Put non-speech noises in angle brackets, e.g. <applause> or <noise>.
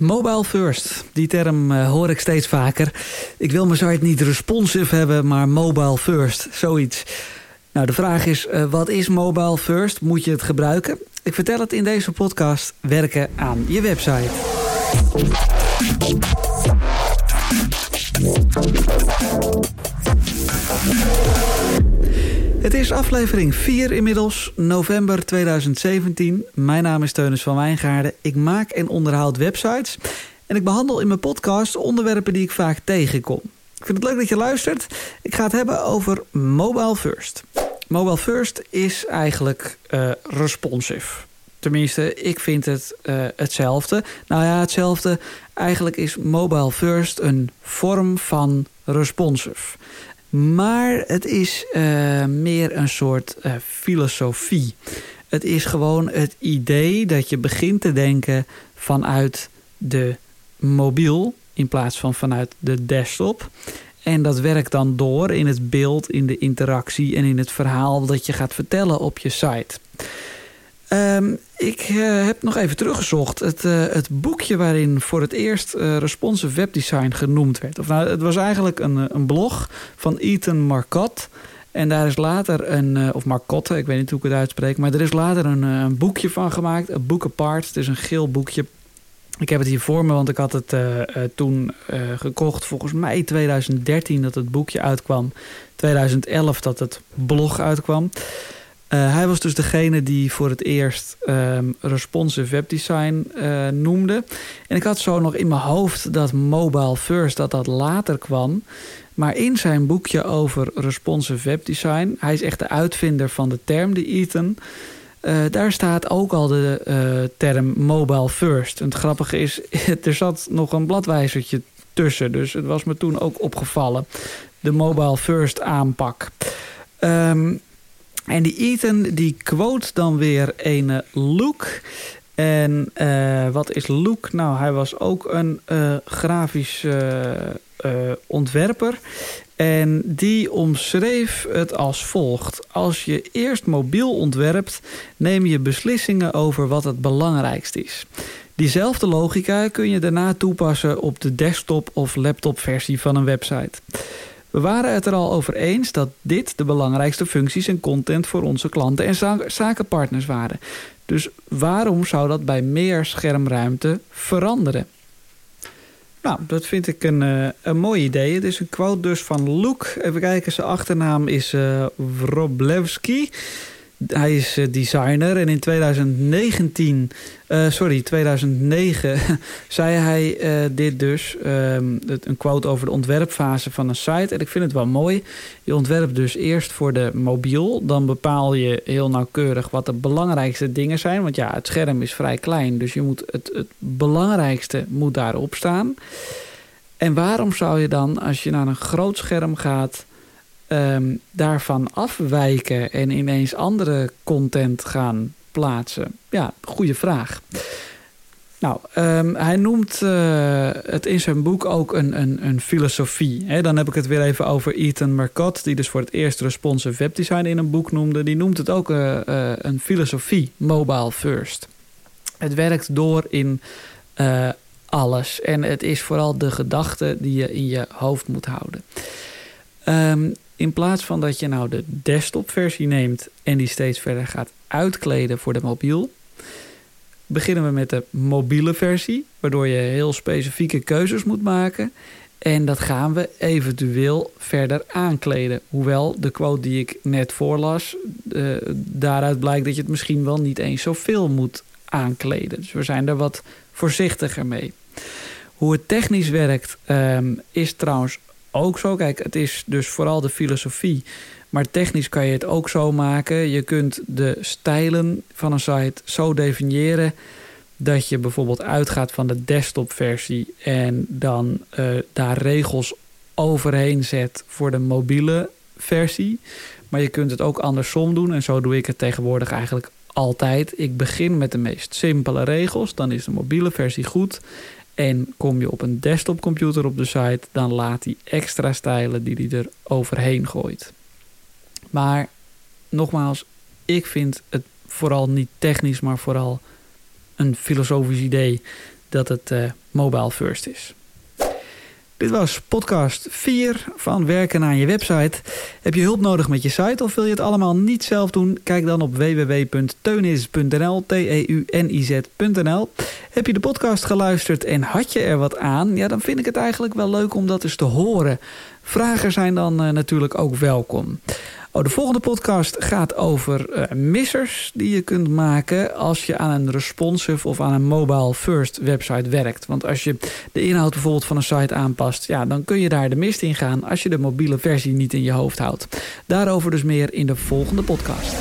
Mobile first, die term uh, hoor ik steeds vaker. Ik wil mijn site niet responsive hebben, maar mobile first, zoiets. Nou, de vraag is, uh, wat is mobile first? Moet je het gebruiken? Ik vertel het in deze podcast Werken aan je website. Het is aflevering 4 inmiddels, november 2017. Mijn naam is Teunis van Wijngaarden. Ik maak en onderhoud websites. En ik behandel in mijn podcast onderwerpen die ik vaak tegenkom. Ik vind het leuk dat je luistert. Ik ga het hebben over Mobile First. Mobile First is eigenlijk uh, responsive. Tenminste, ik vind het uh, hetzelfde. Nou ja, hetzelfde. Eigenlijk is Mobile First een vorm van responsive. Maar het is uh, meer een soort uh, filosofie. Het is gewoon het idee dat je begint te denken vanuit de mobiel in plaats van vanuit de desktop. En dat werkt dan door in het beeld, in de interactie en in het verhaal dat je gaat vertellen op je site. Um, ik uh, heb nog even teruggezocht. Het, uh, het boekje waarin voor het eerst uh, responsive webdesign genoemd werd. Of nou, het was eigenlijk een, een blog van Ethan Marcotte. En daar is later een, of Marcotte, ik weet niet hoe ik het uitspreek. Maar er is later een, een boekje van gemaakt. Een Book Apart. Het is een geel boekje. Ik heb het hier voor me, want ik had het toen gekocht. Volgens mij 2013 dat het boekje uitkwam. 2011 dat het blog uitkwam. Uh, hij was dus degene die voor het eerst um, responsive webdesign uh, noemde. En ik had zo nog in mijn hoofd dat mobile first, dat dat later kwam. Maar in zijn boekje over responsive webdesign... hij is echt de uitvinder van de term, die Ethan... Uh, daar staat ook al de term mobile first. En het grappige is, <laughs> er zat nog een bladwijzertje tussen. Dus het was me toen ook opgevallen. De mobile first aanpak. Um, en die Ethan die quote dan weer een Luke. En uh, wat is Luke? Nou, hij was ook een uh, grafisch ontwerper. En die omschreef het als volgt. Als je eerst mobiel ontwerpt, neem je beslissingen over wat het belangrijkst is. Diezelfde logica kun je daarna toepassen op de desktop of laptop versie van een website. We waren het er al over eens dat dit de belangrijkste functies en content voor onze klanten en zakenpartners waren. Dus waarom zou dat bij meer schermruimte veranderen? Nou, dat vind ik een, uh, een mooi idee. Het is een quote dus van Luke. Even kijken, zijn achternaam is uh, Wroblewski. Hij is uh, designer en in 2019, uh, sorry, 2009 <laughs> zei hij uh, dit dus. Um, een quote over de ontwerpfase van een site. En ik vind het wel mooi. Je ontwerpt dus eerst voor de mobiel. Dan bepaal je heel nauwkeurig wat de belangrijkste dingen zijn. Want ja, het scherm is vrij klein. Dus je moet het, het belangrijkste moet daarop staan. En waarom zou je dan, als je naar een groot scherm gaat um, daarvan afwijken en ineens andere content gaan plaatsen? Ja, goede vraag. Nou, um, hij noemt uh, het in zijn boek ook een, een, een filosofie. Dan heb ik het weer even over Ethan Marcotte... die dus voor het eerst responsive webdesign in een boek noemde. Die noemt het ook uh, uh, een filosofie, mobile first. Het werkt door in alles. En het is vooral de gedachte die je in je hoofd moet houden. Um, in plaats van dat je nou de desktop versie neemt en die steeds verder gaat uitkleden voor de mobiel, beginnen we met de mobiele versie, waardoor je heel specifieke keuzes moet maken. En dat gaan we eventueel verder aankleden. Hoewel de quote die ik net voorlas, uh, daaruit blijkt dat je het misschien wel niet eens zoveel moet aankleden. Dus we zijn er wat voorzichtiger mee. Hoe het technisch werkt um, is trouwens ook zo. Kijk, het is dus vooral de filosofie. Maar technisch kan je het ook zo maken. Je kunt de stijlen van een site zo definiëren dat je bijvoorbeeld uitgaat van de desktop versie en dan uh, daar regels overheen zet voor de mobiele versie. Maar je kunt het ook andersom doen en zo doe ik het tegenwoordig eigenlijk altijd. Ik begin met de meest simpele regels, dan is de mobiele versie goed. En kom je op een desktopcomputer op de site, dan laat hij extra stijlen die hij er overheen gooit. Maar nogmaals, ik vind het vooral niet technisch, maar vooral een filosofisch idee dat het uh, mobile first is. Dit was podcast 4 van Werken aan je website. Heb je hulp nodig met je site of wil je het allemaal niet zelf doen? Kijk dan op www.teunis.nl, T-E-U-N-I-Z.nl. Heb je de podcast geluisterd en had je er wat aan? Ja, dan vind ik het eigenlijk wel leuk om dat eens te horen. Vragen zijn dan uh, natuurlijk ook welkom. Oh, de volgende podcast gaat over uh, missers die je kunt maken als je aan een responsive of aan een mobile first website werkt. Want als je de inhoud bijvoorbeeld van een site aanpast, ja, dan kun je daar de mist in gaan als je de mobiele versie niet in je hoofd houdt. Daarover dus meer in de volgende podcast.